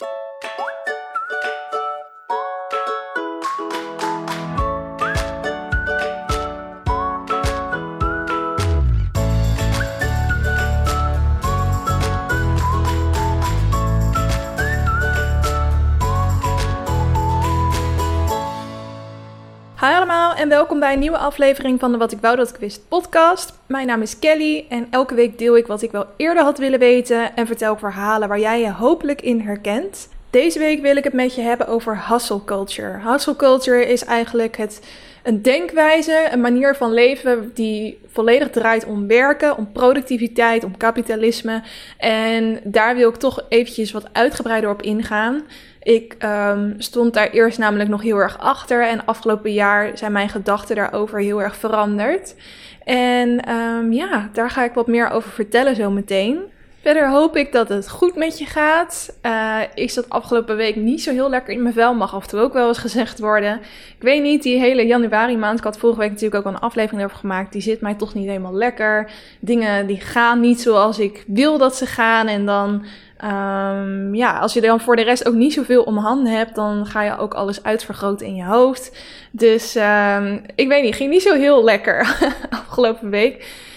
you welkom bij een nieuwe aflevering van de Wat ik wou dat ik wist podcast. Mijn naam is Kelly en elke week deel ik wat ik wel eerder had willen weten en vertel ik verhalen waar jij je hopelijk in herkent. Deze week wil ik het met je hebben over hustle culture. Hustle culture is eigenlijk het, een denkwijze, een manier van leven die volledig draait om werken, om productiviteit, om kapitalisme. En daar wil ik toch eventjes wat uitgebreider op ingaan. Ik um, stond daar eerst namelijk nog heel erg achter en afgelopen jaar zijn mijn gedachten daarover heel erg veranderd. En um, ja, daar ga ik wat meer over vertellen zo meteen. Verder hoop ik dat het goed met je gaat. Uh, ik zat afgelopen week niet zo heel lekker in mijn vel. Mag af en toe ook wel eens gezegd worden. Ik weet niet, die hele januari maand. Ik had vorige week natuurlijk ook al een aflevering over gemaakt. Die zit mij toch niet helemaal lekker. Dingen die gaan niet zoals ik wil dat ze gaan. En dan Um, ja, als je dan voor de rest ook niet zoveel om handen hebt, dan ga je ook alles uitvergroten in je hoofd. Dus um, ik weet niet, ging niet zo heel lekker afgelopen week.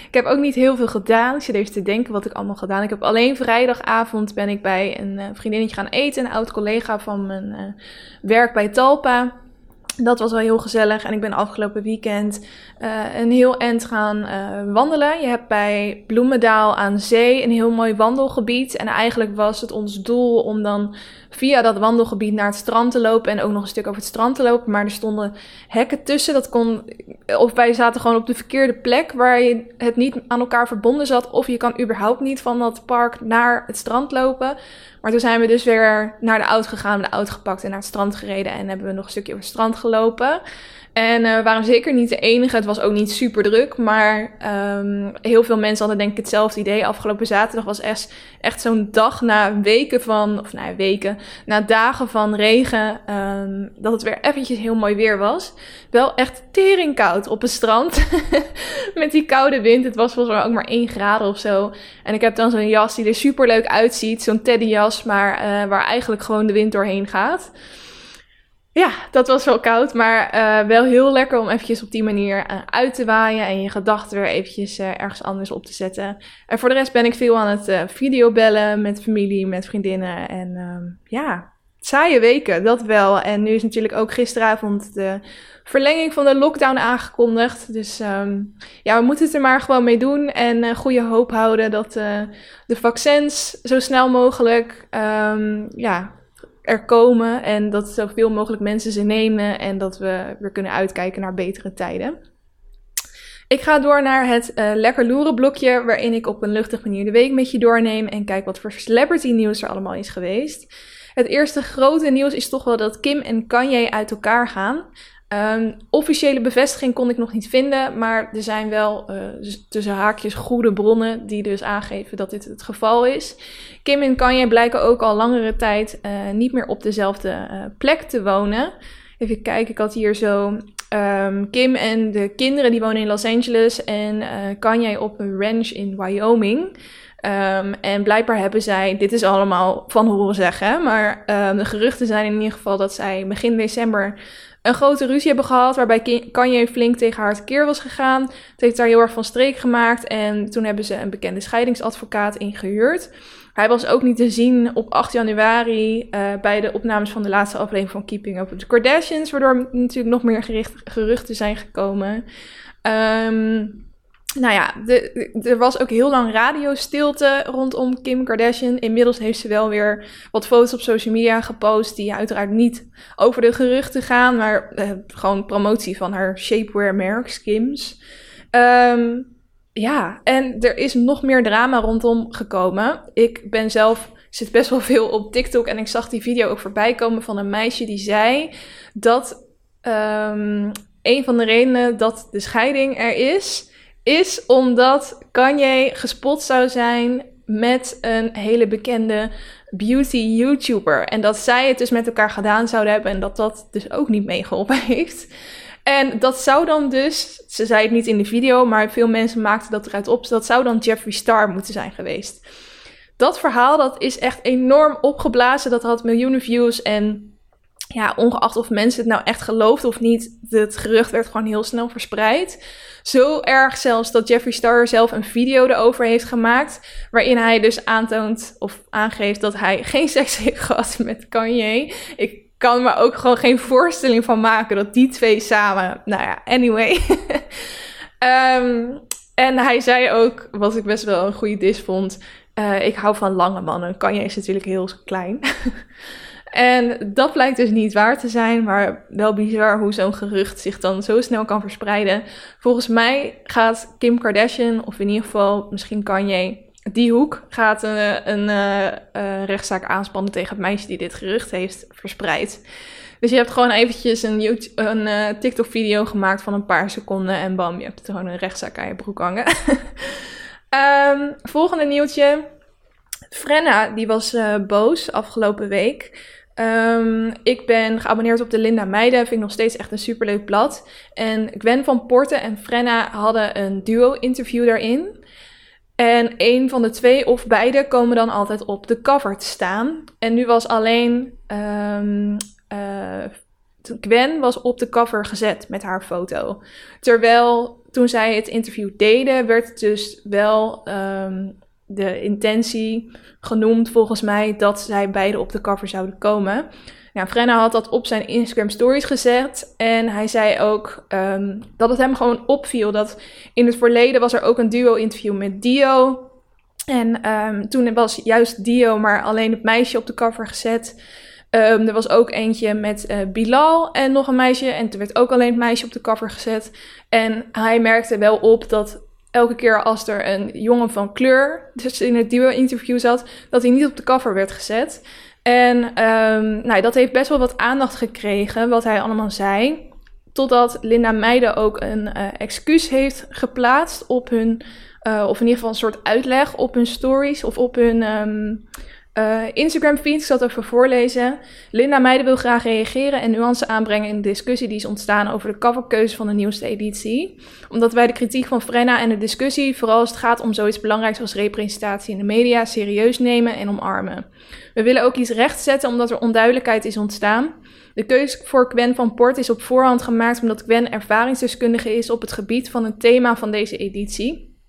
Ik heb ook niet heel veel gedaan. Ik zit even te denken wat ik allemaal gedaan. Ik heb alleen vrijdagavond ben ik bij een uh, vriendinnetje gaan eten. Een oud collega van mijn uh, werk bij Talpa dat was wel heel gezellig. En ik ben afgelopen weekend uh, een heel eind gaan uh, wandelen. Je hebt bij Bloemendaal aan zee een heel mooi wandelgebied. En eigenlijk was het ons doel om dan via dat wandelgebied naar het strand te lopen. En ook nog een stuk over het strand te lopen. Maar er stonden hekken tussen. Dat kon, of wij zaten gewoon op de verkeerde plek waar je het niet aan elkaar verbonden zat. Of je kan überhaupt niet van dat park naar het strand lopen. Maar toen zijn we dus weer naar de auto gegaan, de auto gepakt en naar het strand gereden. En hebben we nog een stukje over het strand gelopen. En we waren zeker niet de enige. Het was ook niet super druk. Maar um, heel veel mensen hadden denk ik hetzelfde idee. Afgelopen zaterdag was echt, echt zo'n dag na weken van... Of nou weken, na dagen van regen. Um, dat het weer eventjes heel mooi weer was. Wel echt tering koud op het strand. Met die koude wind. Het was volgens mij ook maar 1 graden of zo. En ik heb dan zo'n jas die er super leuk uitziet. Zo'n teddyjas, maar uh, waar eigenlijk gewoon de wind doorheen gaat. Ja, dat was wel koud, maar uh, wel heel lekker om eventjes op die manier uh, uit te waaien en je gedachten weer eventjes uh, ergens anders op te zetten. En voor de rest ben ik veel aan het videobellen met familie, met vriendinnen en ehm, ja, saaie weken, dat wel. En nu is natuurlijk ook gisteravond de verlenging van de lockdown aangekondigd. Dus um, ja, we moeten het er maar gewoon mee doen en goede hoop houden dat de vaccins zo snel mogelijk um, ja, er komen en dat zoveel mogelijk mensen ze nemen en dat we weer kunnen uitkijken naar betere tijden. Ik ga door naar het uh, lekker loeren blokje, waarin ik op een luchtige manier de week met je doorneem en kijk wat voor celebrity nieuws er allemaal is geweest. Het eerste grote nieuws is toch wel dat Kim en Kanye uit elkaar gaan. Um, officiële bevestiging kon ik nog niet vinden, maar er zijn wel uh, tussen haakjes goede bronnen die dus aangeven dat dit het geval is. Kim en Kanye blijken ook al langere tijd uh, niet meer op dezelfde uh, plek te wonen. Even kijken, ik had hier zo um, Kim en de kinderen die wonen in Los Angeles en Kanye op een ranch in Wyoming. Um, en blijkbaar hebben zij, dit is allemaal van horen zeggen, maar de geruchten zijn in ieder geval dat zij begin december een grote ruzie hebben gehad. Waarbij Kanye flink tegen haar keer was gegaan. Het heeft haar heel erg van streek gemaakt. En toen hebben ze een bekende scheidingsadvocaat ingehuurd. Hij was ook niet te zien op 8 januari uh, bij de opnames van de laatste aflevering van Keeping Up with the Kardashians. Waardoor natuurlijk nog meer geruchten zijn gekomen. Um, nou ja, er was ook heel lang radiostilte rondom Kim Kardashian. Inmiddels heeft ze wel weer wat foto's op social media gepost. Die uiteraard niet over de geruchten gaan, maar uh, gewoon promotie van haar shapewear merk, Skims. Um, ja, en er is nog meer drama rondom gekomen. Ik ben zelf, zit best wel veel op TikTok en ik zag die video ook voorbij komen van een meisje die zei dat um, een van de redenen dat de scheiding er is is omdat Kanye gespot zou zijn met een hele bekende beauty YouTuber. En dat zij het dus met elkaar gedaan zouden hebben en dat dat dus ook niet meegeholpen heeft. En dat zou dan dus, ze zei het niet in de video, maar veel mensen maakten dat eruit op, dat zou dan Jeffree Star moeten zijn geweest. dat verhaal dat is echt enorm opgeblazen. Dat had miljoenen views en ja, ongeacht of mensen het nou echt geloofden of niet, het gerucht werd gewoon heel snel verspreid. Zo erg zelfs dat Jeffree Star zelf een video erover heeft gemaakt. Waarin hij dus aantoont of aangeeft dat hij geen seks heeft gehad met Kanye. Ik kan me ook gewoon geen voorstelling van maken dat die twee samen. Nou ja, anyway. Ehm, en hij zei ook, wat ik best wel een goede dis vond. Uh, ik hou van lange mannen. Kanye is natuurlijk heel klein. En dat blijkt dus niet waar te zijn, maar wel bizar hoe zo'n gerucht zich dan zo snel kan verspreiden. Volgens mij gaat Kim Kardashian, of in ieder geval misschien Kanye, die hoek gaat een, een uh, rechtszaak aanspannen tegen het meisje die dit gerucht heeft verspreid. Dus je hebt gewoon eventjes een, een TikTok-video gemaakt van een paar seconden en bam, je hebt gewoon een rechtszaak aan je broek hangen. um, volgende nieuwtje. Frenna, die was boos afgelopen week. Um, ik ben geabonneerd op de Linda Meijden. Vind ik nog steeds echt een superleuk blad. En Gwen van Porten en Frenna hadden een duo-interview daarin. En een van de twee of beide komen dan altijd op de cover te staan. En nu was alleen um, uh, Gwen was op de cover gezet met haar foto. Terwijl toen zij het interview deden, werd dus wel um, de intentie genoemd, volgens mij, dat zij beide op de cover zouden komen. Nou, Frenna had dat op zijn Instagram stories gezet. En hij zei ook um, dat het hem gewoon opviel. Dat in het verleden was er ook een duo-interview met Dio. En um, toen was juist Dio maar alleen het meisje op de cover gezet. Um, er was ook eentje met uh, Bilal en nog een meisje. En toen werd ook alleen het meisje op de cover gezet. En hij merkte wel op dat elke keer als er een jongen van kleur dus in het duo-interview zat, dat hij niet op de cover werd gezet. En um, nou, dat heeft best wel wat aandacht gekregen, wat hij allemaal zei. Totdat Linda Meijden ook een uh, excuus heeft geplaatst op hun, uh, of in ieder geval een soort uitleg op hun stories of op hun um, uh, Instagram feed, ik zal het even voorlezen. Linda Meijden wil graag reageren en nuance aanbrengen in de discussie die is ontstaan over de coverkeuze van de nieuwste editie. Omdat wij de kritiek van Frenna en de discussie, vooral als het gaat om zoiets belangrijks als representatie in de media, serieus nemen en omarmen. We willen ook iets rechtzetten omdat er onduidelijkheid is ontstaan. De keuze voor Gwen van Port is op voorhand gemaakt omdat Gwen ervaringsdeskundige is op het gebied van het thema van deze editie.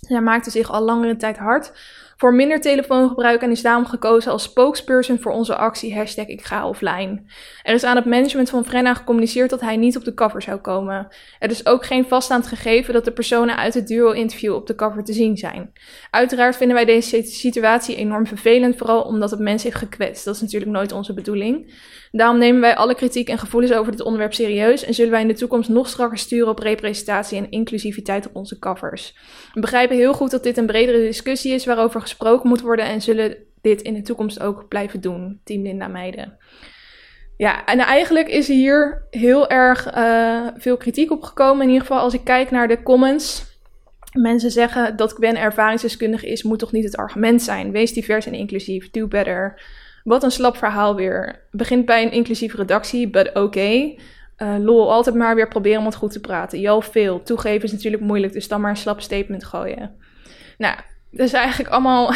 Zij maakte zich al langere tijd hard voor minder telefoongebruik en is daarom gekozen als spokesperson voor onze actie hashtag ik ga offline. Er is aan het management van Frenna gecommuniceerd dat hij niet op de cover zou komen. Er is ook geen vaststaand gegeven dat de personen uit het duo-interview op de cover te zien zijn. Uiteraard vinden wij deze situatie enorm vervelend, vooral omdat het mensen heeft gekwetst. Dat is natuurlijk nooit onze bedoeling. Daarom nemen wij alle kritiek en gevoelens over dit onderwerp serieus en zullen wij in de toekomst nog strakker sturen op representatie en inclusiviteit op onze covers. We begrijpen heel goed dat dit een bredere discussie is waarover gesproken moet worden en zullen dit in de toekomst ook blijven doen, Team Linda Meiden. Ja, en eigenlijk is hier heel erg uh, veel kritiek op gekomen. In ieder geval als ik kijk naar de comments. Mensen zeggen dat Gwen ervaringsdeskundige is, moet toch niet het argument zijn. Wees divers en inclusief, do better. Wat een slap verhaal weer. Begint bij een inclusieve redactie, but oké. Okay. Uh, lol, altijd maar weer proberen om het goed te praten. Jo, veel. Toegeven is natuurlijk moeilijk, dus dan maar een slap statement gooien. Nou, dus eigenlijk allemaal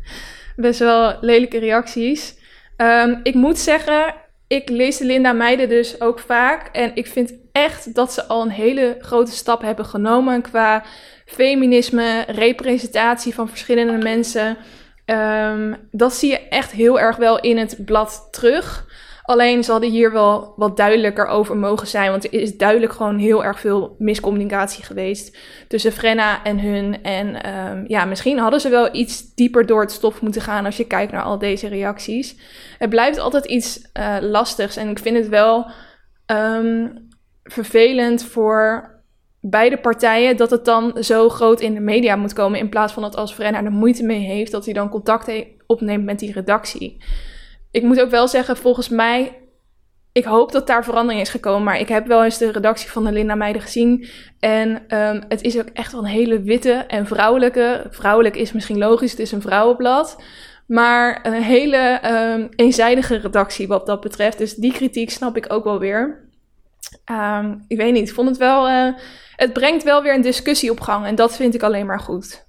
best wel lelijke reacties. Um, ik moet zeggen, ik lees de Linda Meiden dus ook vaak. En ik vind echt dat ze al een hele grote stap hebben genomen qua feminisme, representatie van verschillende mensen. Um, dat zie je echt heel erg wel in het blad terug. Alleen zal er hier wel wat duidelijker over mogen zijn. Want er is duidelijk gewoon heel erg veel miscommunicatie geweest tussen Frenna en hun. En um, ja, misschien hadden ze wel iets dieper door het stof moeten gaan als je kijkt naar al deze reacties. Het blijft altijd iets uh, lastigs. En ik vind het wel um, vervelend voor beide partijen dat het dan zo groot in de media moet komen. In plaats van dat als Frenna er moeite mee heeft, dat hij dan contact opneemt met die redactie. Ik moet ook wel zeggen, volgens mij. Ik hoop dat daar verandering is gekomen. Maar ik heb wel eens de redactie van de Linda Meijden gezien. En um, het is ook echt wel een hele witte en vrouwelijke. Vrouwelijk is misschien logisch, het is een vrouwenblad. Maar een hele um, eenzijdige redactie wat dat betreft. Dus die kritiek snap ik ook wel weer. Um, ik weet niet, ik vond het wel. Uh, het brengt wel weer een discussie op gang en dat vind ik alleen maar goed.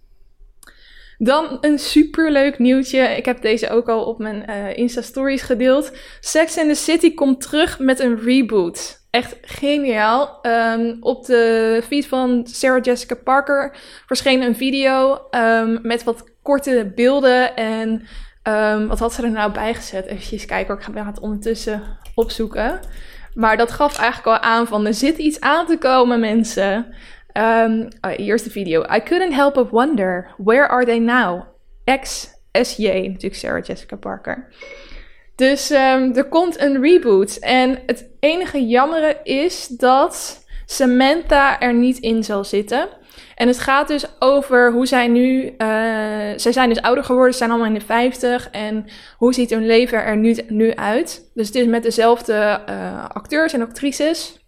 Dan een superleuk nieuwtje. Ik heb deze ook al op mijn uh, Insta-stories gedeeld. Sex and the City komt terug met een reboot. Echt geniaal. Um, op de feed van Sarah Jessica Parker verscheen een video um, met wat korte beelden. En um, wat had ze er nou bij gezet? Even kijken, ik ga het ondertussen opzoeken. Maar dat gaf eigenlijk al aan van er zit iets aan te komen, mensen. Um, is de video. I couldn't help but wonder, where are they now? Ex-SJ, natuurlijk Sarah Jessica Parker. Dus um, er komt een reboot. En het enige jammere is dat Samantha er niet in zal zitten. En het gaat dus over hoe zij nu. Uh, zij zijn dus ouder geworden, ze zijn allemaal in de 50. En hoe ziet hun leven er nu, nu uit? Dus het is met dezelfde uh, acteurs en actrices.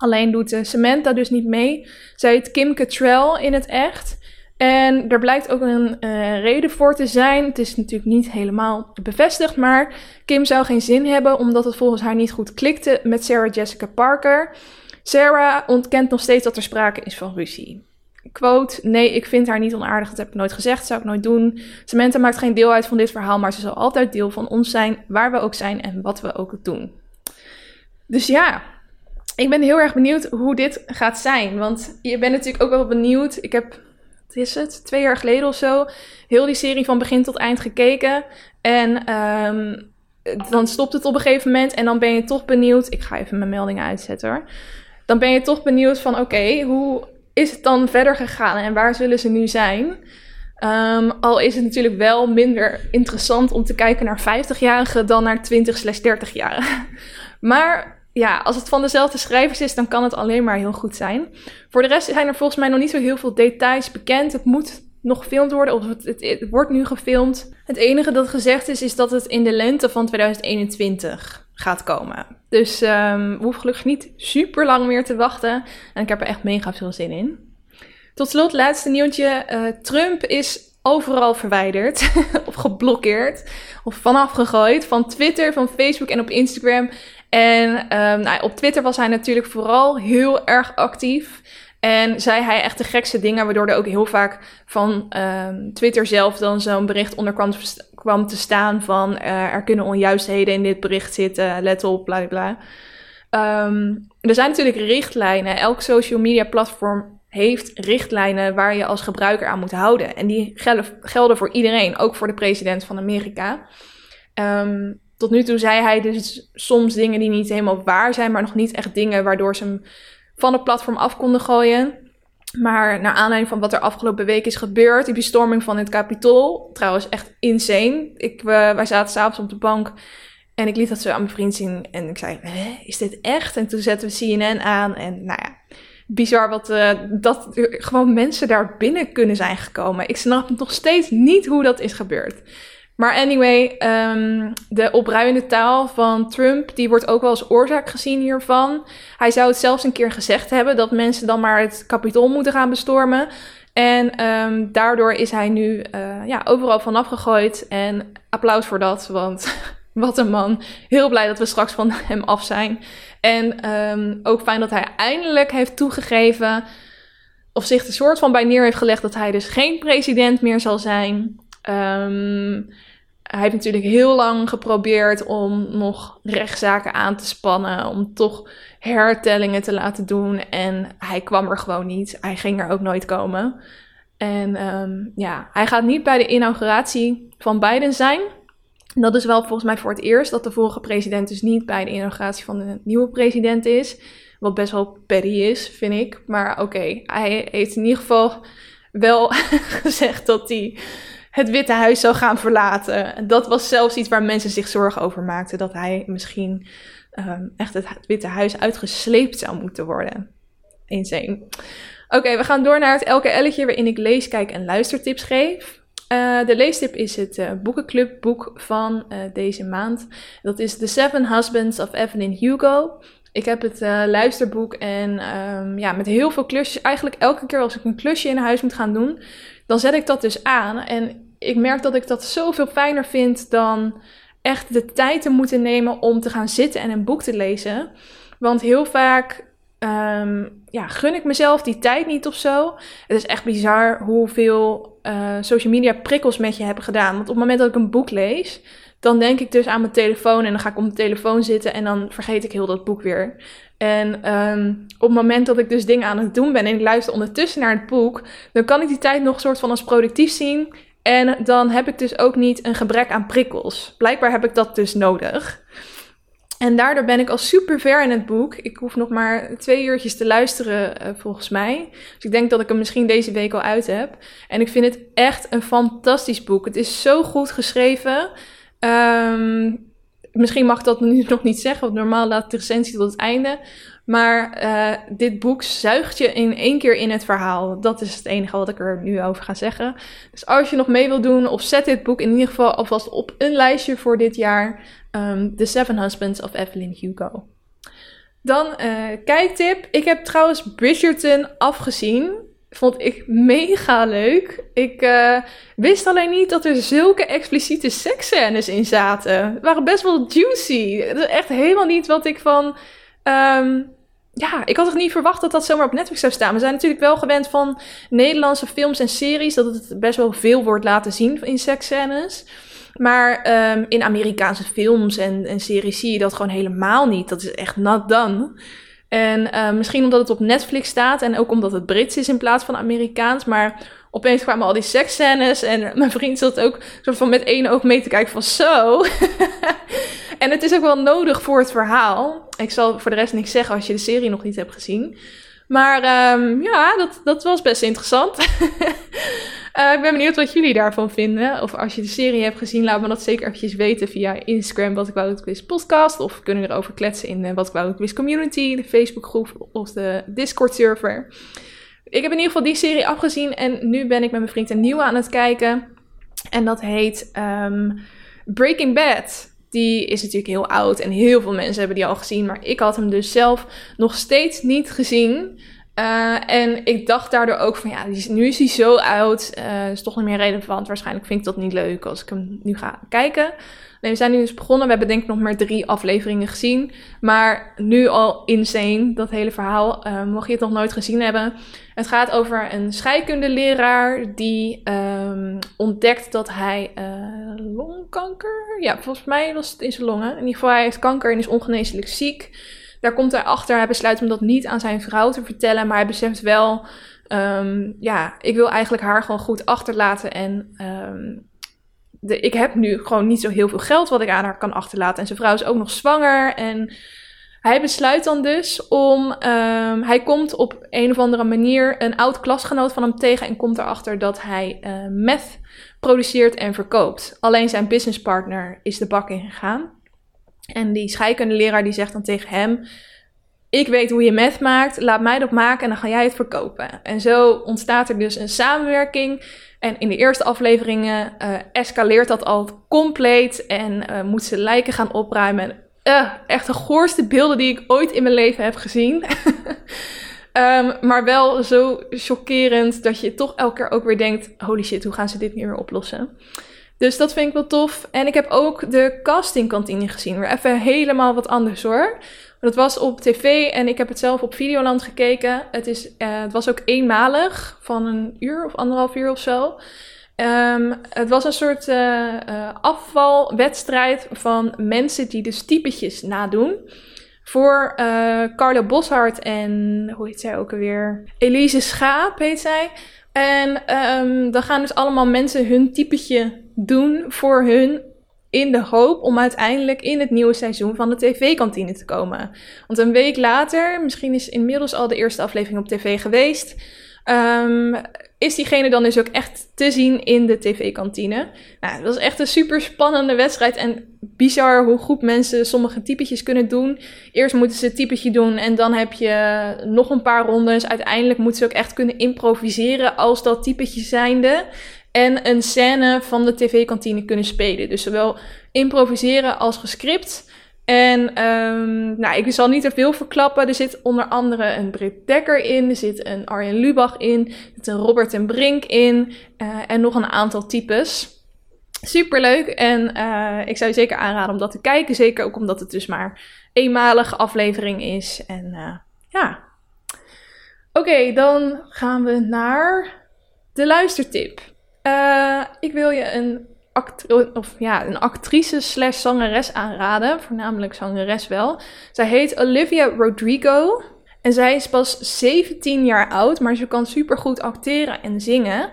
Alleen doet Samantha dus niet mee. Zij heet Kim Cattrall in het echt. En er blijkt ook een uh, reden voor te zijn. Het is natuurlijk niet helemaal bevestigd, maar Kim zou geen zin hebben omdat het volgens haar niet goed klikte met Sarah Jessica Parker. Sarah ontkent nog steeds dat er sprake is van ruzie. Quote, nee, ik vind haar niet onaardig, dat heb ik nooit gezegd, zou ik nooit doen. Samantha maakt geen deel uit van dit verhaal, maar ze zal altijd deel van ons zijn, waar we ook zijn en wat we ook doen. Dus ja, ik ben heel erg benieuwd hoe dit gaat zijn. Want je bent natuurlijk ook wel benieuwd. Ik heb, wat is het, twee jaar geleden of zo, heel die serie van begin tot eind gekeken. En um, dan stopt het op een gegeven moment en dan ben je toch benieuwd. Ik ga even mijn meldingen uitzetten hoor. Dan ben je toch benieuwd van oké, hoe is het dan verder gegaan en waar zullen ze nu zijn? Um, al is het natuurlijk wel minder interessant om te kijken naar 50-jarigen dan naar 20-30-jarigen. Maar ja, als het van dezelfde schrijvers is, dan kan het alleen maar heel goed zijn. Voor de rest zijn er volgens mij nog niet zo heel veel details bekend. Het moet nog gefilmd worden, of het, het, wordt nu gefilmd. Het enige dat gezegd is, is dat het in de lente van 2021 gaat komen. Dus um, we hoeven gelukkig niet super lang meer te wachten. En ik heb er echt mega veel zin in. Tot slot, laatste nieuwtje. Uh, Trump is overal verwijderd of geblokkeerd of vanaf gegooid. Van Twitter, van Facebook en op Instagram. En um, nou, op Twitter was hij natuurlijk vooral heel erg actief. En zei hij echt de gekste dingen, waardoor er ook heel vaak van um, Twitter zelf dan zo'n bericht onder kwam, kwam, te staan van uh, er kunnen onjuistheden in dit bericht zitten, let op, bla bla. Um, er zijn natuurlijk richtlijnen. Elk social media platform heeft richtlijnen waar je als gebruiker aan moet houden. En die gelden, gelden voor iedereen, ook voor de president van Amerika. Um, tot nu toe zei hij dus soms dingen die niet helemaal waar zijn, maar nog niet echt dingen waardoor ze hem van het platform af konden gooien. Maar naar aanleiding van wat er afgelopen week is gebeurd, die bestorming van het Capitool, trouwens echt insane. Ik, wij zaten s'avonds op de bank en ik liet dat zo aan mijn vriend zien en ik zei, is dit echt? En toen zetten we CNN aan en nou ja, bizar wat, uh, dat gewoon mensen daar binnen kunnen zijn gekomen. Ik snap nog steeds niet hoe dat is gebeurd. Maar anyway, um, de opruimende taal van Trump, die wordt ook wel als oorzaak gezien hiervan. Hij zou het zelfs een keer gezegd hebben dat mensen dan maar het kapitool moeten gaan bestormen. En um, daardoor is hij nu uh, ja, overal vanaf gegooid. En applaus voor dat, want wat een man. Heel blij dat we straks van hem af zijn. En um, ook fijn dat hij eindelijk heeft toegegeven, of zich de soort van bij neer heeft gelegd dat hij dus geen president meer zal zijn. Um, hij heeft natuurlijk heel lang geprobeerd om nog rechtszaken aan te spannen, om toch hertellingen te laten doen. En hij kwam er gewoon niet. Hij ging er ook nooit komen. En um, ja, hij gaat niet bij de inauguratie van Biden zijn. Dat is wel volgens mij voor het eerst dat de vorige president dus niet bij de inauguratie van de nieuwe president is. Wat best wel petty is, vind ik. Maar oké, hij heeft in ieder geval wel gezegd dat hij het Witte Huis zou gaan verlaten. Dat was zelfs iets waar mensen zich zorgen over maakten. Dat hij misschien um, echt het Witte Huis uitgesleept zou moeten worden. Insane. Oké, we gaan door naar het elke elletje waarin ik lees, kijk en luistertips geef. Uh, de leestip is het uh, boekenclubboek van uh, deze maand. Dat is The Seven Husbands of Evelyn Hugo. Ik heb het luisterboek en um, ja, met heel veel klusjes. Eigenlijk elke keer als ik een klusje in huis moet gaan doen, dan zet ik dat dus aan. En ik merk dat ik dat zoveel fijner vind dan echt de tijd te moeten nemen om te gaan zitten en een boek te lezen. Want heel vaak ehm, ja, gun ik mezelf die tijd niet of zo. Het is echt bizar hoeveel uh, social media prikkels met je hebben gedaan. Want op het moment dat ik een boek lees, dan denk ik dus aan mijn telefoon en dan ga ik op mijn telefoon zitten en dan vergeet ik heel dat boek weer. En um, op het moment dat ik dus dingen aan het doen ben en ik luister ondertussen naar het boek, dan kan ik die tijd nog soort van als productief zien. En dan heb ik dus ook niet een gebrek aan prikkels. Blijkbaar heb ik dat dus nodig. En daardoor ben ik al super ver in het boek. Ik hoef nog maar twee uurtjes te luisteren, uh, volgens mij. Dus ik denk dat ik hem misschien deze week al uit heb. En ik vind het echt een fantastisch boek. Het is zo goed geschreven. Um, misschien mag ik dat nu nog niet zeggen, want normaal laat de recensie tot het einde. Maar uh, dit boek zuigt je in één keer in het verhaal. Dat is het enige wat ik er nu over ga zeggen. Dus als je nog mee wilt doen, of zet dit boek in ieder geval alvast op een lijstje voor dit jaar. Um, The Seven Husbands of Evelyn Hugo. Dan uh, kijktip. Ik heb trouwens Bridgerton afgezien. Vond ik mega leuk. Ik uh, wist alleen niet dat er zulke expliciete seksscènes in zaten. Het waren best wel juicy. Is echt helemaal niet wat ik van. Um, ja, ik had toch niet verwacht dat dat zomaar op Netflix zou staan. We zijn natuurlijk wel gewend van Nederlandse films en series dat het best wel veel wordt laten zien in seksscènes. Maar um, in Amerikaanse films en, en series zie je dat gewoon helemaal niet. Dat is echt not done. En uh, misschien omdat het op Netflix staat en ook omdat het Brits is in plaats van Amerikaans. Maar opeens kwamen al die seksscènes en mijn vriend zat ook soort van met één oog mee te kijken van zo. en het is ook wel nodig voor het verhaal. Ik zal voor de rest niks zeggen als je de serie nog niet hebt gezien. Maar um, ja, dat, dat was best interessant. Uh, ik ben benieuwd wat jullie daarvan vinden. Of als je de serie hebt gezien, laat me dat zeker eventjes weten via Instagram, wat ik wou dat quiz podcast. Of we kunnen erover kletsen in de eh, wat ik wou dat quiz community, de Facebookgroep of de Discord server. Ik heb in ieder geval die serie afgezien en nu ben ik met mijn vriend een nieuwe aan het kijken. En dat heet um, Breaking Bad. Die is natuurlijk heel oud en heel veel mensen hebben die al gezien. Maar ik had hem dus zelf nog steeds niet gezien. Uh, en ik dacht daardoor ook van ja, nu is hij zo oud, uh, is toch niet meer relevant. Waarschijnlijk vind ik dat niet leuk als ik hem nu ga kijken. Nee, we zijn nu dus begonnen. We hebben denk ik nog maar drie afleveringen gezien. Maar nu al insane, dat hele verhaal. Uh, mocht je het nog nooit gezien hebben. Het gaat over een scheikundeleraar die um, ontdekt dat hij longkanker... Ja, volgens mij was het in zijn longen. In ieder geval, hij heeft kanker en is ongeneeslijk ziek. Daar komt hij achter. Hij besluit om dat niet aan zijn vrouw te vertellen. Maar hij beseft wel, um, ja, ik wil eigenlijk haar gewoon goed achterlaten. En um, ik heb nu gewoon niet zo heel veel geld wat ik aan haar kan achterlaten. En zijn vrouw is ook nog zwanger. En hij besluit dan dus om. Um, hij komt op een of andere manier een oud klasgenoot van hem tegen. En komt erachter dat hij uh, meth produceert en verkoopt. Alleen zijn businesspartner is de bak in gegaan. En die scheikundeleraar die zegt dan tegen hem: Ik weet hoe je meth maakt, laat mij dat maken en dan ga jij het verkopen. En zo ontstaat er dus een samenwerking. En in de eerste afleveringen uh, escaleert dat al compleet en uh, moet ze lijken gaan opruimen. Uh, echt de goorste beelden die ik ooit in mijn leven heb gezien. um, maar wel zo chockerend dat je toch elke keer ook weer denkt: holy shit, hoe gaan ze dit nu weer oplossen? Dus dat vind ik wel tof. En ik heb ook de castingkantine gezien. Weer even helemaal wat anders hoor. Dat was op tv en ik heb het zelf op Videoland gekeken. Het, is, uh, het was ook eenmalig, van een uur of anderhalf uur of zo. Um, het was een soort uh, uh, afvalwedstrijd van mensen die dus typetjes nadoen. Voor Carlo Boshart en, hoe heet zij ook alweer? Elise Schaap heet zij. En um, dan gaan dus allemaal mensen hun typetje doen voor hun in de hoop om uiteindelijk in het nieuwe seizoen van de tv-kantine te komen. Want een week later, misschien is inmiddels al de eerste aflevering op tv geweest, um, is diegene dan dus ook echt te zien in de tv-kantine. Nou, dat was echt een super spannende wedstrijd en bizar hoe goed mensen sommige typetjes kunnen doen. Eerst moeten ze het typetje doen en dan heb je nog een paar rondes. Uiteindelijk moeten ze ook echt kunnen improviseren als dat typetje zijnde en een scène van de tv-kantine kunnen spelen. Dus zowel improviseren als gescript. En um, nou, ik zal niet te veel verklappen. Er zit onder andere een Britt Dekker in. Er zit een Arjen Lubach in. Er zit een Robert en Brink in. Uh, en nog een aantal types. Superleuk. En uh, ik zou je zeker aanraden om dat te kijken. Zeker ook omdat het dus maar eenmalige aflevering is. En uh, ja, Oké, dan gaan we naar de luistertip. Uh, ik wil je een, of, ja, een actrice slash zangeres aanraden. Voornamelijk zangeres wel. Zij heet Olivia Rodrigo. En zij is pas 17 jaar oud, maar ze kan supergoed acteren en zingen.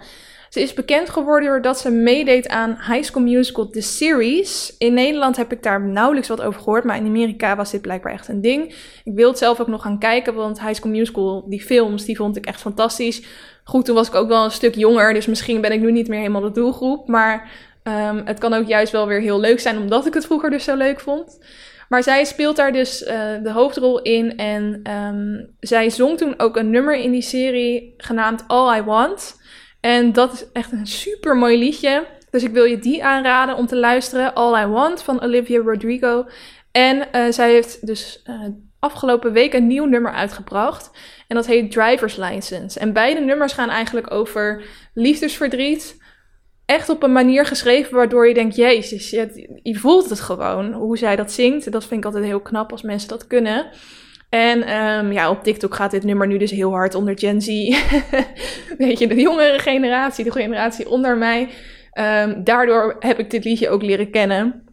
Ze is bekend geworden doordat ze meedeed aan High School Musical The Series. In Nederland heb ik daar nauwelijks wat over gehoord, maar in Amerika was dit blijkbaar echt een ding. Ik wil het zelf ook nog gaan kijken, want High School Musical, die films, die vond ik echt fantastisch. Goed, toen was ik ook wel een stuk jonger, dus misschien ben ik nu niet meer helemaal de doelgroep. Maar um, het kan ook juist wel weer heel leuk zijn, omdat ik het vroeger dus zo leuk vond. Maar zij speelt daar dus uh, de hoofdrol in. En um, zij zong toen ook een nummer in die serie genaamd All I Want. En dat is echt een super mooi liedje. Dus ik wil je die aanraden om te luisteren. All I Want van Olivia Rodrigo. En uh, zij heeft dus uh, afgelopen week een nieuw nummer uitgebracht. En dat heet Driver's License. En beide nummers gaan eigenlijk over liefdesverdriet. Echt op een manier geschreven waardoor je denkt: Jezus, je, je voelt het gewoon. Hoe zij dat zingt. Dat vind ik altijd heel knap als mensen dat kunnen. En um, ja, op TikTok gaat dit nummer nu dus heel hard onder Gen Z. Weet je, de jongere generatie, de generatie onder mij. Um, daardoor heb ik dit liedje ook leren kennen.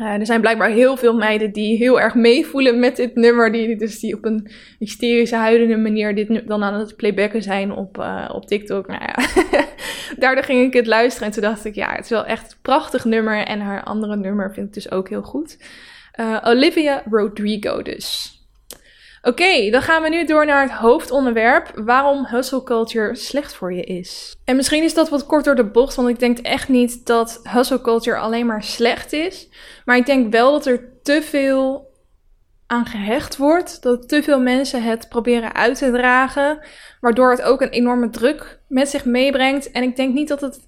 Uh, er zijn blijkbaar heel veel meiden die heel erg meevoelen met dit nummer. Die, dus die op een hysterische, huidende manier dit dan aan het playbacken zijn op, uh, op TikTok. Nou ja, daardoor ging ik het luisteren en toen dacht ik, ja, het is wel echt een prachtig nummer. En haar andere nummer vind ik dus ook heel goed. Uh, Olivia Rodrigo dus. Oké, dan gaan we nu door naar het hoofdonderwerp: waarom hustle culture slecht voor je is. En misschien is dat wat kort door de bocht, want ik denk echt niet dat hustle culture alleen maar slecht is. Maar ik denk wel dat er te veel aan gehecht wordt, dat te veel mensen het proberen uit te dragen, waardoor het ook een enorme druk met zich meebrengt. En ik denk niet dat het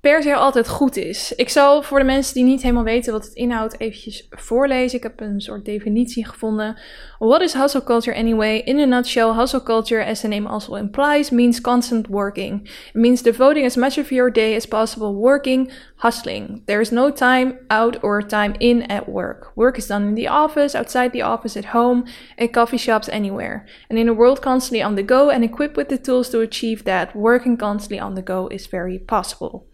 per se altijd goed is. Ik zal voor de mensen die niet helemaal weten wat het inhoudt eventjes voorlezen. Ik heb een soort definitie gevonden. What is hustle culture anyway? In a nutshell, hustle culture, as the name also implies, means constant working. It means devoting as much of your day as possible working, hustling. There is no time out or time in at work. Work is done in the office, outside the office, at home, at coffee shops, anywhere. And in a world constantly on the go and equipped with the tools to achieve that, working constantly on the go is very possible.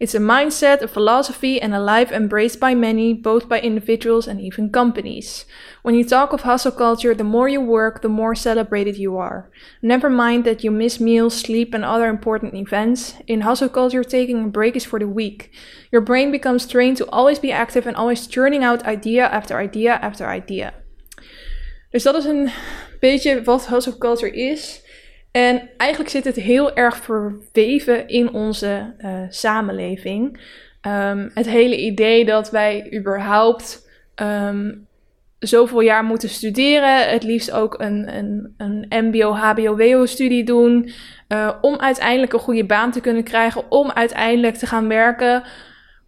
It's a mindset, a philosophy, and a life embraced by many, both by individuals and even companies. When you talk of hustle culture, the more you work, the more celebrated you are. Never mind that you miss meals, sleep, and other important events. In hustle culture, taking a break is for the weak. Your brain becomes trained to always be active and always churning out idea after idea after idea. Dus dat is een beetje wat hustle culture is. En eigenlijk zit het heel erg verweven in onze uh, samenleving. Um, het hele idee dat wij überhaupt um, zoveel jaar moeten studeren, het liefst ook een, een, een MBO, HBO, WO-studie doen, uh, om uiteindelijk een goede baan te kunnen krijgen, om uiteindelijk te gaan werken,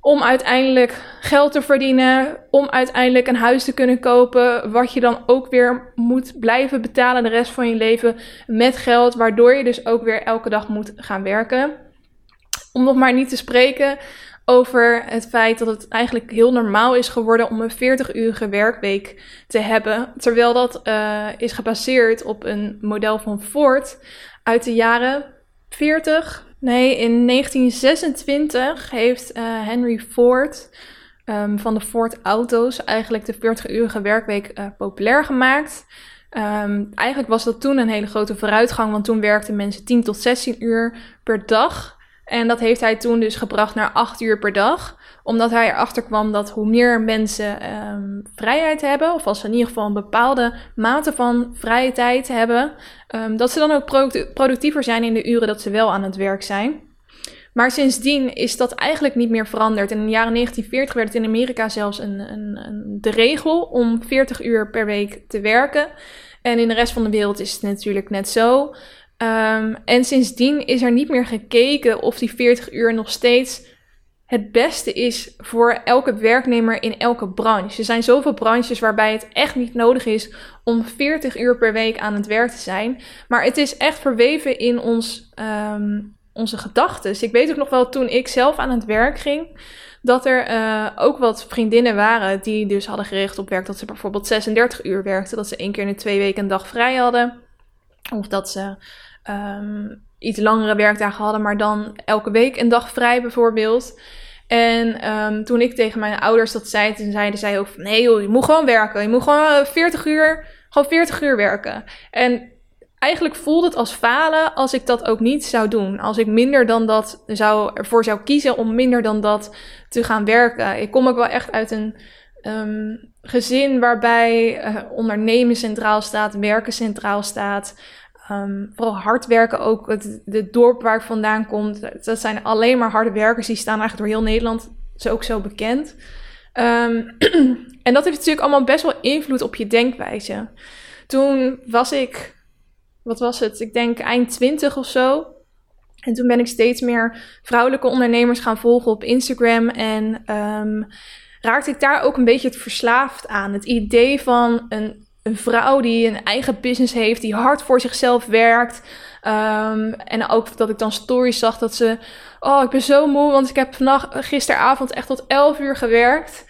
om uiteindelijk geld te verdienen, om uiteindelijk een huis te kunnen kopen, wat je dan ook weer moet blijven betalen de rest van je leven met geld, waardoor je dus ook weer elke dag moet gaan werken. Om nog maar niet te spreken over het feit dat het eigenlijk heel normaal is geworden om een 40-urige werkweek te hebben, terwijl dat uh, is gebaseerd op een model van Ford uit de jaren 40, Nee, in 1926 heeft uh, Henry Ford um, van de Ford Auto's eigenlijk de 40-urige werkweek uh, populair gemaakt. Um, eigenlijk was dat toen een hele grote vooruitgang, want toen werkten mensen 10 tot 16 uur per dag. En dat heeft hij toen dus gebracht naar 8 uur per dag omdat hij erachter kwam dat hoe meer mensen um, vrijheid hebben, of als ze in ieder geval een bepaalde mate van vrije tijd hebben, um, dat ze dan ook productiever zijn in de uren dat ze wel aan het werk zijn. Maar sindsdien is dat eigenlijk niet meer veranderd. In de jaren 1940 werd het in Amerika zelfs een, een, een, de regel om 40 uur per week te werken. En in de rest van de wereld is het natuurlijk net zo. Um, en sindsdien is er niet meer gekeken of die 40 uur nog steeds het beste is voor elke werknemer in elke branche. Er zijn zoveel branches waarbij het echt niet nodig is om 40 uur per week aan het werk te zijn. Maar het is echt verweven in ons, um, onze gedachten. Ik weet ook nog wel toen ik zelf aan het werk ging. Dat er uh, ook wat vriendinnen waren die dus hadden gericht op werk dat ze bijvoorbeeld 36 uur werkten. Dat ze één keer in de twee weken een dag vrij hadden. Of dat ze ehm, iets langere werkdagen hadden, maar dan elke week een dag vrij bijvoorbeeld. En um, toen ik tegen mijn ouders dat zei, toen zeiden zij ook van... Nee joh, je moet gewoon werken. Je moet gewoon 40 uur, gewoon 40 uur werken. En eigenlijk voelde het als falen als ik dat ook niet zou doen. Als ik minder dan dat zou, ervoor zou kiezen om minder dan dat te gaan werken. Ik kom ook wel echt uit een um, gezin waarbij uh, ondernemen centraal staat, werken centraal staat. Um, vooral hard werken ook. Het, het dorp waar ik vandaan kom, dat zijn alleen maar harde werkers. Die staan eigenlijk door heel Nederland. Is ook zo bekend. Um, en dat heeft natuurlijk allemaal best wel invloed op je denkwijze. Toen was ik, wat was het? Ik denk eind twintig of zo. En toen ben ik steeds meer vrouwelijke ondernemers gaan volgen op Instagram. En um, raakte ik daar ook een beetje het verslaafd aan. Het idee van een een vrouw die een eigen business heeft, die hard voor zichzelf werkt. Um, en ook dat ik dan stories zag dat ze. Oh, ik ben zo moe, want ik heb vannacht, gisteravond echt tot 11 uur gewerkt.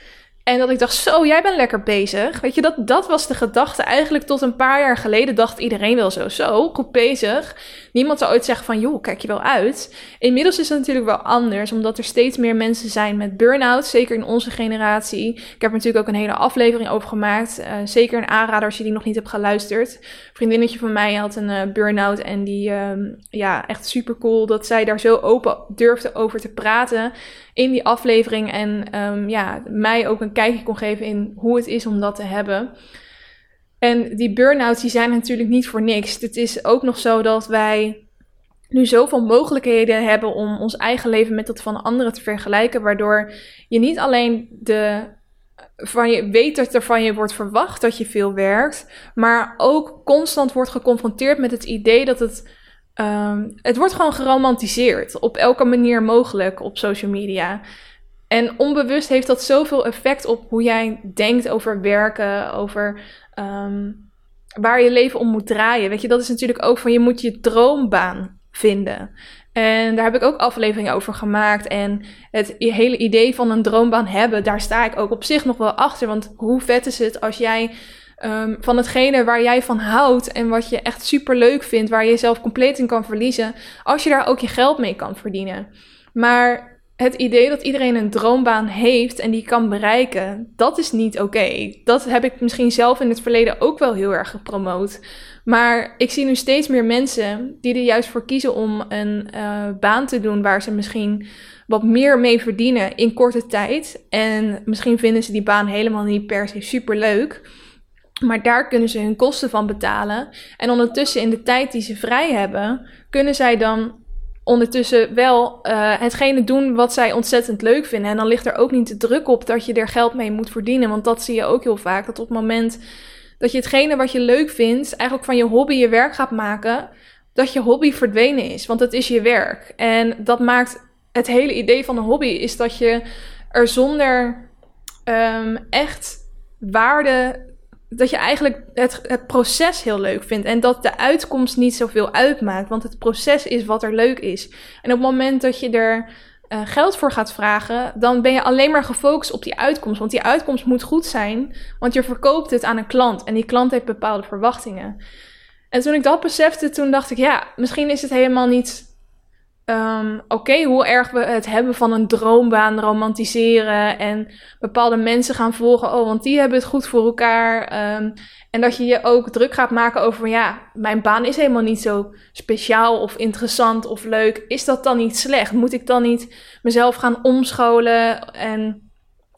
En dat ik dacht, zo, jij bent lekker bezig. Weet je, dat, dat was de gedachte. Eigenlijk tot een paar jaar geleden dacht iedereen wel zo, zo, goed bezig. Niemand zou ooit zeggen van, joh, kijk je wel uit. Inmiddels is het natuurlijk wel anders, omdat er steeds meer mensen zijn met burn-out. Zeker in onze generatie. Ik heb er natuurlijk ook een hele aflevering over gemaakt. Uh, zeker een aanrader als je die nog niet hebt geluisterd. Een vriendinnetje van mij had een uh, burn-out en die, um, ja, echt super cool dat zij daar zo open durfde over te praten in die aflevering. En um, ja, mij ook een kijkje kon geven in hoe het is om dat te hebben. En die burn-outs die zijn natuurlijk niet voor niks. Het is ook nog zo dat wij nu zoveel mogelijkheden hebben om ons eigen leven met dat van anderen te vergelijken. Waardoor je niet alleen de, van je weet dat er van je wordt verwacht dat je veel werkt. Maar ook constant wordt geconfronteerd met het idee dat het. Um, het wordt gewoon geromantiseerd. Op elke manier mogelijk op social media. En onbewust heeft dat zoveel effect op hoe jij denkt over werken, over um, waar je leven om moet draaien. Weet je, dat is natuurlijk ook van je moet je droombaan vinden. En daar heb ik ook afleveringen over gemaakt. En het hele idee van een droombaan hebben, daar sta ik ook op zich nog wel achter. Want hoe vet is het als jij um, van hetgene waar jij van houdt en wat je echt super leuk vindt, waar je jezelf compleet in kan verliezen, als je daar ook je geld mee kan verdienen. Maar het idee dat iedereen een droombaan heeft en die kan bereiken, dat is niet oké. Dat heb ik misschien zelf in het verleden ook wel heel erg gepromoot. Maar ik zie nu steeds meer mensen die er juist voor kiezen om een uh, baan te doen waar ze misschien wat meer mee verdienen in korte tijd. En misschien vinden ze die baan helemaal niet per se super leuk. Maar daar kunnen ze hun kosten van betalen. En ondertussen in de tijd die ze vrij hebben, kunnen zij dan ondertussen wel uh, hetgene doen wat zij ontzettend leuk vinden. En dan ligt er ook niet de druk op dat je er geld mee moet verdienen. Want dat zie je ook heel vaak. Dat op het moment dat je hetgene wat je leuk vindt, eigenlijk van je hobby je werk gaat maken, dat je hobby verdwenen is. Want het is je werk. En dat maakt het hele idee van een hobby is dat je er zonder um, echt waarde dat je eigenlijk het, het proces heel leuk vindt. En dat de uitkomst niet zoveel uitmaakt. Want het proces is wat er leuk is. En op het moment dat je er uh, geld voor gaat vragen, dan ben je alleen maar gefocust op die uitkomst. Want die uitkomst moet goed zijn, want je verkoopt het aan een klant. En die klant heeft bepaalde verwachtingen. En toen ik dat besefte, toen dacht ik, ja, misschien is het helemaal niet um, oké, hoe erg we het hebben van een droombaan romantiseren en bepaalde mensen gaan volgen, oh, want die hebben het goed voor elkaar. Um, en dat je je ook druk gaat maken over, ja, mijn baan is helemaal niet zo speciaal of interessant of leuk. Is dat dan niet slecht? Moet ik dan niet mezelf gaan omscholen en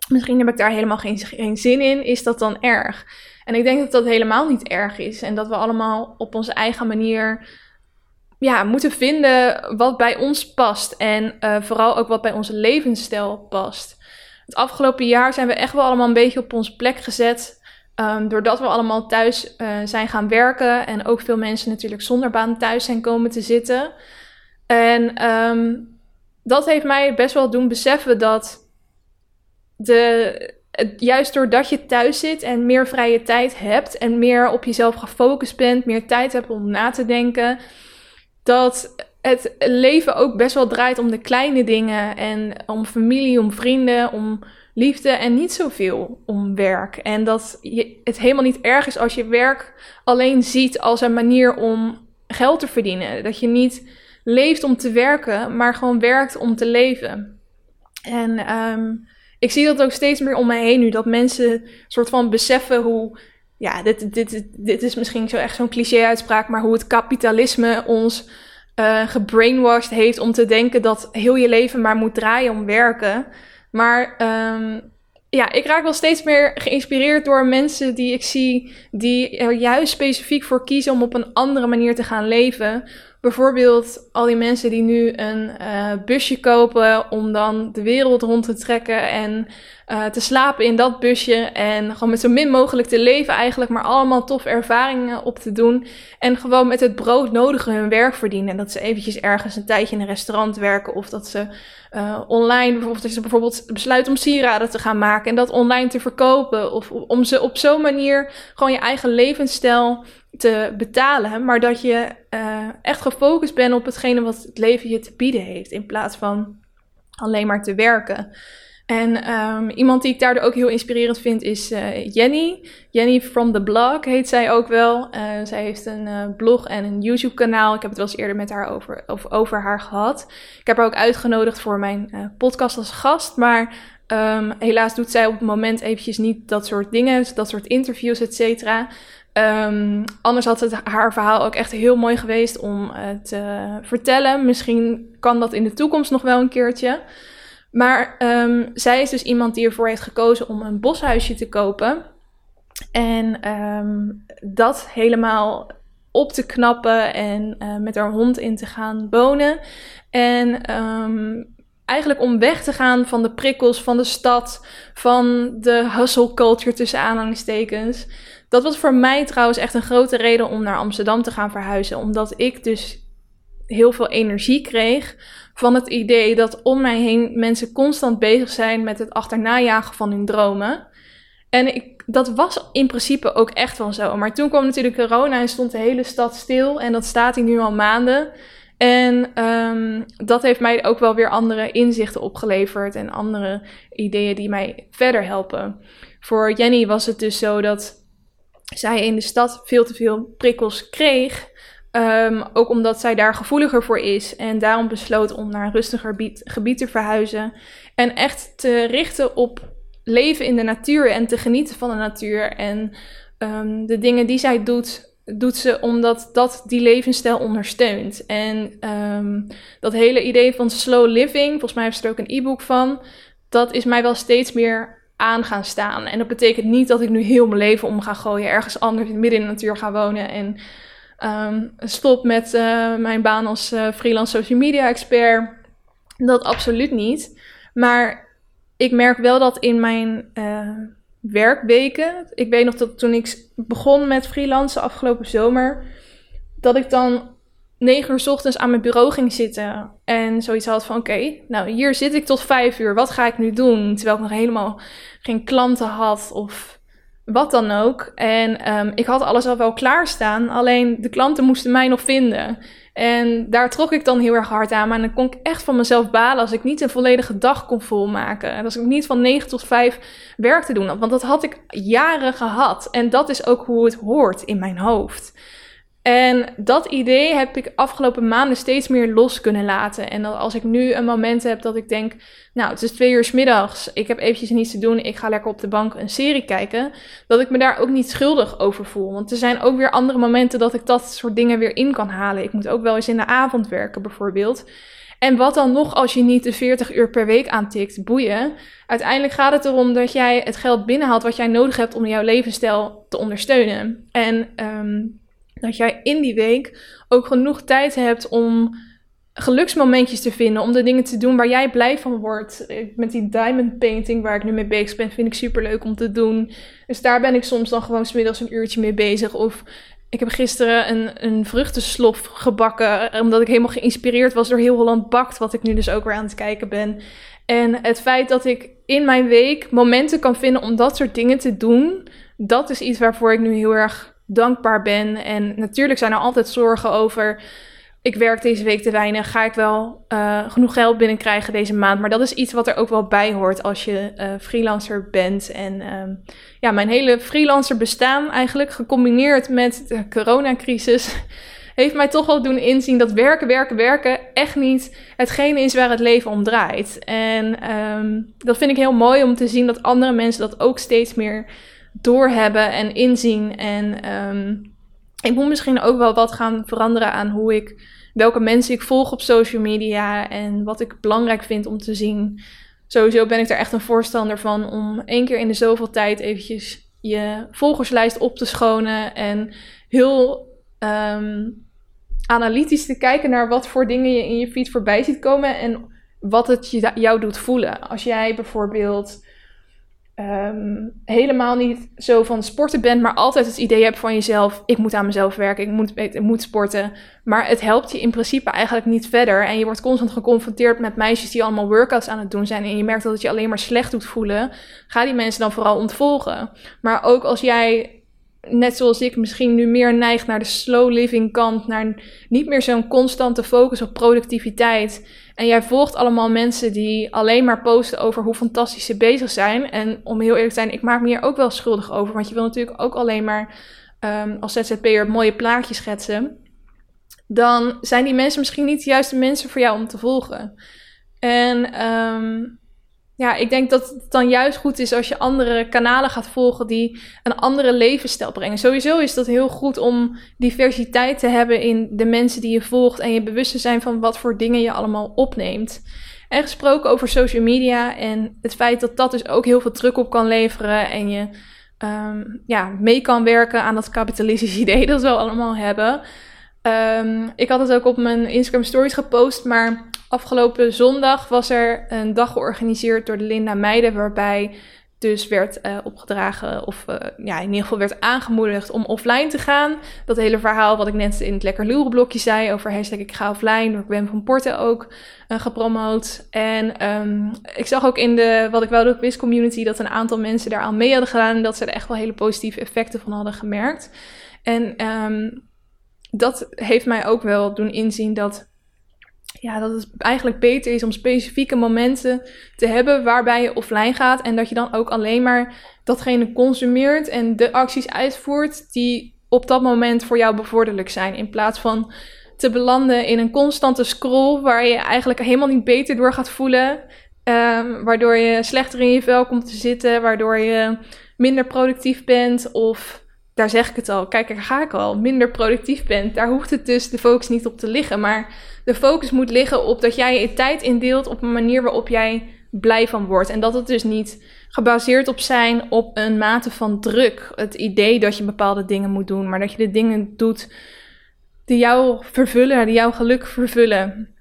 misschien heb ik daar helemaal geen zin in? Is dat dan erg? En ik denk dat dat helemaal niet erg is en dat we allemaal op onze eigen manier ja, moeten vinden wat bij ons past. En uh, vooral ook wat bij onze levensstijl past. Het afgelopen jaar zijn we echt wel allemaal een beetje op onze plek gezet. Um, doordat we allemaal thuis uh, zijn gaan werken. En ook veel mensen natuurlijk zonder baan thuis zijn komen te zitten. En um, dat heeft mij best wel doen beseffen dat de, juist doordat je thuis zit en meer vrije tijd hebt en meer op jezelf gefocust bent, meer tijd hebt om na te denken, dat het leven ook best wel draait om de kleine dingen en om familie, om vrienden, om liefde en niet zoveel om werk. En dat je, het helemaal niet erg is als je werk alleen ziet als een manier om geld te verdienen. Dat je niet leeft om te werken, maar gewoon werkt om te leven. En um, ik zie dat ook steeds meer om me heen nu, dat mensen soort van beseffen hoe, ja, dit, dit, dit is misschien zo echt zo'n cliché-uitspraak, maar hoe het kapitalisme ons uh, gebrainwashed heeft om te denken dat heel je leven maar moet draaien om werken. Maar um, ja, ik raak wel steeds meer geïnspireerd door mensen die ik zie, die er juist specifiek voor kiezen om op een andere manier te gaan leven. Bijvoorbeeld al die mensen die nu een uh, busje kopen om dan de wereld rond te trekken en uh, te slapen in dat busje en gewoon met zo min mogelijk te leven eigenlijk, maar allemaal toffe ervaringen op te doen en gewoon met het brood nodige hun werk verdienen. En dat ze eventjes ergens een tijdje in een restaurant werken of dat ze uh, online, bijvoorbeeld dat ze bijvoorbeeld besluiten om sieraden te gaan maken en dat online te verkopen of om ze op zo'n manier gewoon je eigen levensstijl te betalen, maar dat je uh, echt gefocust bent op hetgene wat het leven je te bieden heeft, in plaats van alleen maar te werken. En um, iemand die ik daardoor ook heel inspirerend vind is uh, Jenny. Jenny from the blog heet zij ook wel. Uh, zij heeft een blog en een YouTube kanaal. Ik heb het wel eens eerder met haar over, over, over haar gehad. Ik heb haar ook uitgenodigd voor mijn podcast als gast. Maar um, helaas doet zij op het moment eventjes niet dat soort dingen. Dat soort interviews, et cetera. Um, anders had het haar verhaal ook echt heel mooi geweest om uh, te vertellen. Misschien kan dat in de toekomst nog wel een keertje. Maar um, zij is dus iemand die ervoor heeft gekozen om een boshuisje te kopen. En um, dat helemaal op te knappen en uh, met haar hond in te gaan wonen. En eigenlijk om weg te gaan van de prikkels van de stad, van de hustle culture tussen aanhalingstekens. Dat was voor mij trouwens echt een grote reden om naar Amsterdam te gaan verhuizen. Omdat ik dus heel veel energie kreeg van het idee dat om mij heen mensen constant bezig zijn met het achternajagen van hun dromen. En ik, dat was in principe ook echt wel zo. Maar toen kwam natuurlijk corona en stond de hele stad stil. En dat staat hier nu al maanden. En um, dat heeft mij ook wel weer andere inzichten opgeleverd en andere ideeën die mij verder helpen. Voor Jenny was het dus zo dat zij in de stad veel te veel prikkels kreeg. Um, ook omdat zij daar gevoeliger voor is. En daarom besloot om naar een rustiger gebied, te verhuizen. En echt te richten op leven in de natuur en te genieten van de natuur. En um, de dingen die zij doet, doet ze omdat dat die levensstijl ondersteunt. En um, dat hele idee van slow living, volgens mij heeft ze er ook een e-book van. Dat is mij wel steeds meer aan gaan staan. En dat betekent niet dat ik nu heel mijn leven om ga gooien, ergens anders midden in de natuur ga wonen en um, stop met uh, mijn baan als uh, freelance social media expert. Dat absoluut niet. Maar ik merk wel dat in mijn uh, werkweken, ik weet nog dat toen ik begon met freelancen afgelopen zomer, dat ik dan negen uur s ochtends aan mijn bureau ging zitten. En zoiets had van: oké, nou hier zit ik tot vijf uur. Wat ga ik nu doen? Terwijl ik nog helemaal geen klanten had of wat dan ook. En um, ik had alles al wel klaarstaan. Alleen de klanten moesten mij nog vinden. En daar trok ik dan heel erg hard aan. Maar dan kon ik echt van mezelf balen als ik niet een volledige dag kon volmaken. En als ik niet van 9 tot 5 werk te doen had. Want dat had ik jaren gehad. En dat is ook hoe het hoort in mijn hoofd. En dat idee heb ik afgelopen maanden steeds meer los kunnen laten. En dat als ik nu een moment heb dat ik denk, nou, het is twee uur middags, ik heb eventjes niets te doen, ik ga lekker op de bank een serie kijken, dat ik me daar ook niet schuldig over voel. Want er zijn ook weer andere momenten dat ik dat soort dingen weer in kan halen. Ik moet ook wel eens in de avond werken, bijvoorbeeld. En wat dan nog als je niet de 40 uur per week aantikt, boeien. Uiteindelijk gaat het erom dat jij het geld binnenhaalt wat jij nodig hebt om jouw levensstijl te ondersteunen. En um, dat jij in die week ook genoeg tijd hebt om geluksmomentjes te vinden. Om de dingen te doen waar jij blij van wordt. Met die diamond painting waar ik nu mee bezig ben, vind ik super leuk om te doen. Dus daar ben ik soms dan gewoon smiddags een uurtje mee bezig. Of ik heb gisteren een, een vruchtenslof gebakken. Omdat ik helemaal geïnspireerd was door heel Holland Bakt. Wat ik nu dus ook weer aan het kijken ben. En het feit dat ik in mijn week momenten kan vinden om dat soort dingen te doen. Dat is iets waarvoor ik nu heel erg dankbaar ben. En natuurlijk zijn er altijd zorgen over ik werk deze week te weinig, ga ik wel uh, genoeg geld binnenkrijgen deze maand. Maar dat is iets wat er ook wel bij hoort als je uh, freelancer bent. En um, ja, mijn hele freelancer bestaan eigenlijk, gecombineerd met de coronacrisis, heeft mij toch wel doen inzien dat werken, werken, werken echt niet hetgene is waar het leven om draait. En um, dat vind ik heel mooi om te zien dat andere mensen dat ook steeds meer doorhebben en inzien. En um, ik moet misschien ook wel wat gaan veranderen aan hoe ik, welke mensen ik volg op social media en wat ik belangrijk vind om te zien. Sowieso ben ik er echt een voorstander van om één keer in de zoveel tijd eventjes je volgerslijst op te schonen en heel um, analytisch te kijken naar wat voor dingen je in je feed voorbij ziet komen en wat het jou doet voelen. Als jij bijvoorbeeld um, helemaal niet zo van sporten bent, maar altijd het idee hebt van jezelf: ik moet aan mezelf werken, ik moet, ik moet sporten. Maar het helpt je in principe eigenlijk niet verder. En je wordt constant geconfronteerd met meisjes die allemaal workouts aan het doen zijn. En je merkt dat het je alleen maar slecht doet voelen. Ga die mensen dan vooral ontvolgen. Maar ook als jij net zoals ik misschien nu meer neigt naar de slow living kant, naar niet meer zo'n constante focus op productiviteit. En jij volgt allemaal mensen die alleen maar posten over hoe fantastisch ze bezig zijn. En om heel eerlijk te zijn, ik maak me hier ook wel schuldig over. Want je wil natuurlijk ook alleen maar um, als ZZP'er mooie plaatjes schetsen. Dan zijn die mensen misschien niet de juiste mensen voor jou om te volgen. En um, ja, ik denk dat het dan juist goed is als je andere kanalen gaat volgen die een andere levensstijl brengen. Sowieso is dat heel goed om diversiteit te hebben in de mensen die je volgt en je bewust te zijn van wat voor dingen je allemaal opneemt. En gesproken over social media en het feit dat dat dus ook heel veel druk op kan leveren en je um, ja, mee kan werken aan dat kapitalistische idee dat we allemaal hebben. Um, ik had het ook op mijn Instagram stories gepost, maar Afgelopen zondag was er een dag georganiseerd door Linda Meiden, waarbij dus werd uh, opgedragen, of uh, ja, in ieder geval werd aangemoedigd om offline te gaan. Dat hele verhaal wat ik net in het Lekker Loeren blokje zei over hashtag ik ga offline, door Gwen van Porten ook uh, gepromoot. En um, ik zag ook in de Wat ik wel de quiz community dat een aantal mensen daar al mee hadden gedaan en dat ze er echt wel hele positieve effecten van hadden gemerkt. En um, dat heeft mij ook wel doen inzien dat ja, dat het eigenlijk beter is om specifieke momenten te hebben waarbij je offline gaat. En dat je dan ook alleen maar datgene consumeert en de acties uitvoert die op dat moment voor jou bevorderlijk zijn. In plaats van te belanden in een constante scroll waar je eigenlijk helemaal niet beter door gaat voelen. Um, waardoor je slechter in je vel komt te zitten, waardoor je minder productief bent of daar zeg ik het al, kijk, daar ga ik al, minder productief bent. Daar hoeft het dus de focus niet op te liggen. Maar de focus moet liggen op dat jij je tijd indeelt op een manier waarop jij blij van wordt. En dat het dus niet gebaseerd op zijn op een mate van druk. Het idee dat je bepaalde dingen moet doen, maar dat je de dingen doet die jou vervullen, die jouw geluk vervullen.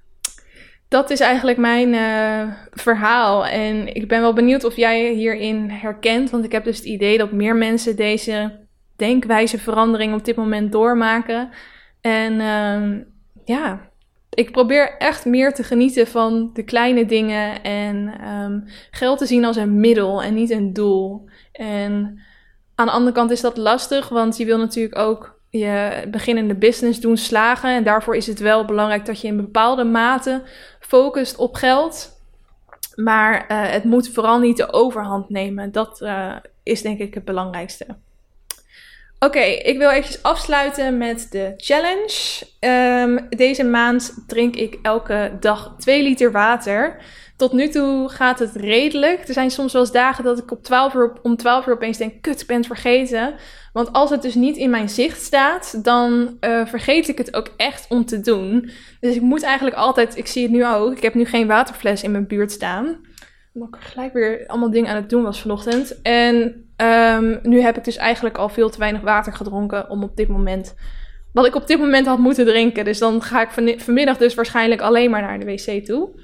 Dat is eigenlijk mijn uh, verhaal. En ik ben wel benieuwd of jij hierin herkent. Want ik heb dus het idee dat meer mensen deze denkwijzeverandering op dit moment doormaken. En uh, ja, ik probeer echt meer te genieten van de kleine dingen en um, geld te zien als een middel en niet een doel. En aan de andere kant is dat lastig, want je wil natuurlijk ook je beginnende business doen slagen. En daarvoor is het wel belangrijk dat je in bepaalde mate focust op geld. Maar uh, het moet vooral niet de overhand nemen. Dat uh, is denk ik het belangrijkste. Oké, ik wil eventjes afsluiten met de challenge. Um, deze maand drink ik elke dag 2 liter water. Tot nu toe gaat het redelijk. Er zijn soms wel eens dagen dat ik op 12 uur, om 12 uur opeens denk: kut, ik ben het vergeten. Want als het dus niet in mijn zicht staat, dan uh, vergeet ik het ook echt om te doen. Dus ik moet eigenlijk altijd, ik zie het nu ook, ik heb nu geen waterfles in mijn buurt staan. Omdat ik gelijk weer allemaal dingen aan het doen was vanochtend. En Um, nu heb ik dus eigenlijk al veel te weinig water gedronken om op dit moment. Wat ik op dit moment had moeten drinken. Dus dan ga ik van, vanmiddag dus waarschijnlijk alleen maar naar de wc toe.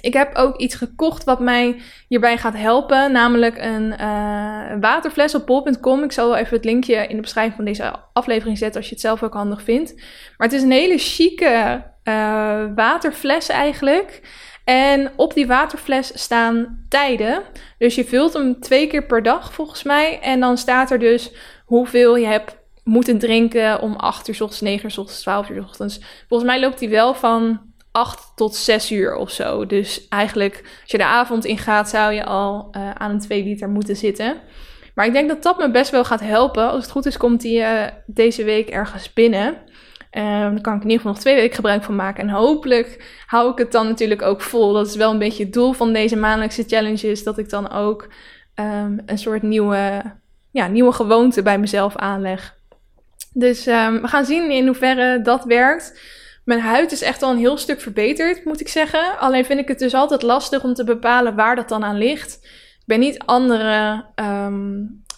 Ik heb ook iets gekocht wat mij hierbij gaat helpen. Namelijk een uh, waterfles op bol.com. Ik zal wel even het linkje in de beschrijving van deze aflevering zetten als je het zelf ook handig vindt. Maar het is een hele chique uh, waterfles eigenlijk. En op die waterfles staan tijden. Dus je vult hem twee keer per dag volgens mij. En dan staat er dus hoeveel je hebt moeten drinken om 8 uur s ochtends, 9 uur s ochtends, 12 uur s ochtends. Volgens mij loopt die wel van 8 tot 6 uur of zo. Dus eigenlijk, als je de avond ingaat, zou je al uh, aan een 2 liter moeten zitten. Maar ik denk dat dat me best wel gaat helpen. Als het goed is, komt die uh, deze week ergens binnen. Um, dan kan ik in ieder geval nog twee weken gebruik van maken. En hopelijk hou ik het dan natuurlijk ook vol. Dat is wel een beetje het doel van deze maandelijkse challenges. Dat ik dan ook um, een soort nieuwe, ja, nieuwe gewoonte bij mezelf aanleg. Dus um, we gaan zien in hoeverre dat werkt. Mijn huid is echt al een heel stuk verbeterd, moet ik zeggen. Alleen vind ik het dus altijd lastig om te bepalen waar dat dan aan ligt. Ik ben niet andere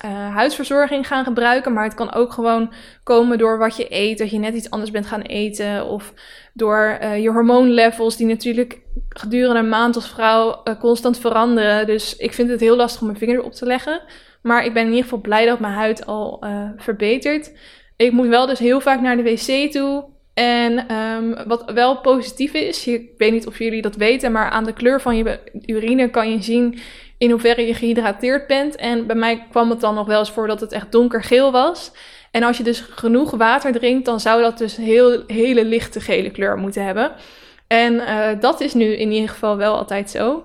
uh, huidverzorging gaan gebruiken, maar het kan ook gewoon komen door wat je eet. Dat je net iets anders bent gaan eten. Of door uh, je hormoonlevels, die natuurlijk gedurende een maand als vrouw uh, constant veranderen. Dus ik vind het heel lastig om mijn vinger erop te leggen. Maar ik ben in ieder geval blij dat mijn huid al verbetert. Ik moet wel dus heel vaak naar de wc toe. En um, wat wel positief is, ik weet niet of jullie dat weten, maar aan de kleur van je urine kan je zien in hoeverre je gehydrateerd bent. En bij mij kwam het dan nog wel eens voor dat het echt donkergeel was. En als je dus genoeg water drinkt, dan zou dat dus heel hele lichte gele kleur moeten hebben. En uh, dat is nu in ieder geval wel altijd zo.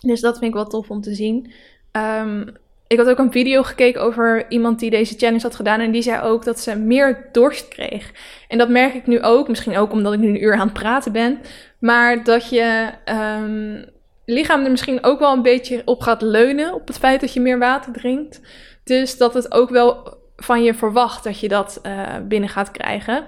Dus dat vind ik wel tof om te zien. Um, ik had ook een video gekeken over iemand die deze challenge had gedaan. En die zei ook dat ze meer dorst kreeg. En dat merk ik nu ook. Misschien ook omdat ik nu een uur aan het praten ben. Maar dat je um, lichaam er misschien ook wel een beetje op gaat leunen. Op het feit dat je meer water drinkt. Dus dat het ook wel van je verwacht dat je dat uh, binnen gaat krijgen.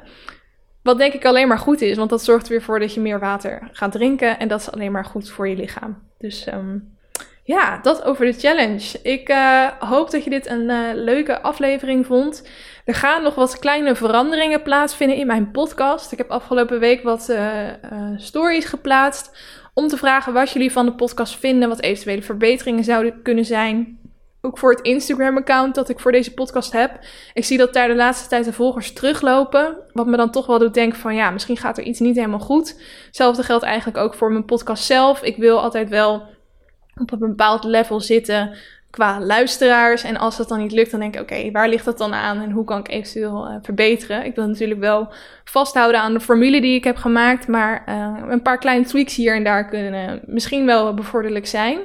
Wat denk ik alleen maar goed is. Want dat zorgt er weer voor dat je meer water gaat drinken. En dat is alleen maar goed voor je lichaam. Dus um, ja, dat over de challenge. Ik uh, hoop dat je dit een uh, leuke aflevering vond. Er gaan nog wat kleine veranderingen plaatsvinden in mijn podcast. Ik heb afgelopen week wat stories geplaatst om te vragen wat jullie van de podcast vinden, wat eventuele verbeteringen zouden kunnen zijn. Ook voor het Instagram-account dat ik voor deze podcast heb. Ik zie dat daar de laatste tijd de volgers teruglopen. Wat me dan toch wel doet denken van ja, misschien gaat er iets niet helemaal goed. Hetzelfde geldt eigenlijk ook voor mijn podcast zelf. Ik wil altijd wel op een bepaald level zitten qua luisteraars. En als dat dan niet lukt, dan denk ik: oké, waar ligt dat dan aan en hoe kan ik eventueel uh, verbeteren? Ik wil natuurlijk wel vasthouden aan de formule die ik heb gemaakt, maar uh, een paar kleine tweaks hier en daar kunnen misschien wel bevorderlijk zijn.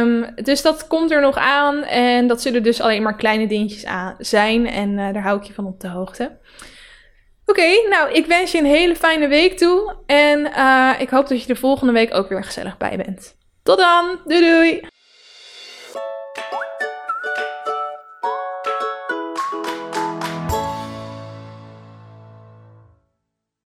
Um, dus dat komt er nog aan en dat zullen dus alleen maar kleine dingetjes aan zijn en daar hou ik je van op de hoogte. Oké, nou, ik wens je een hele fijne week toe en ik hoop dat je de volgende week ook weer gezellig bij bent. Tot dan. Doei doei.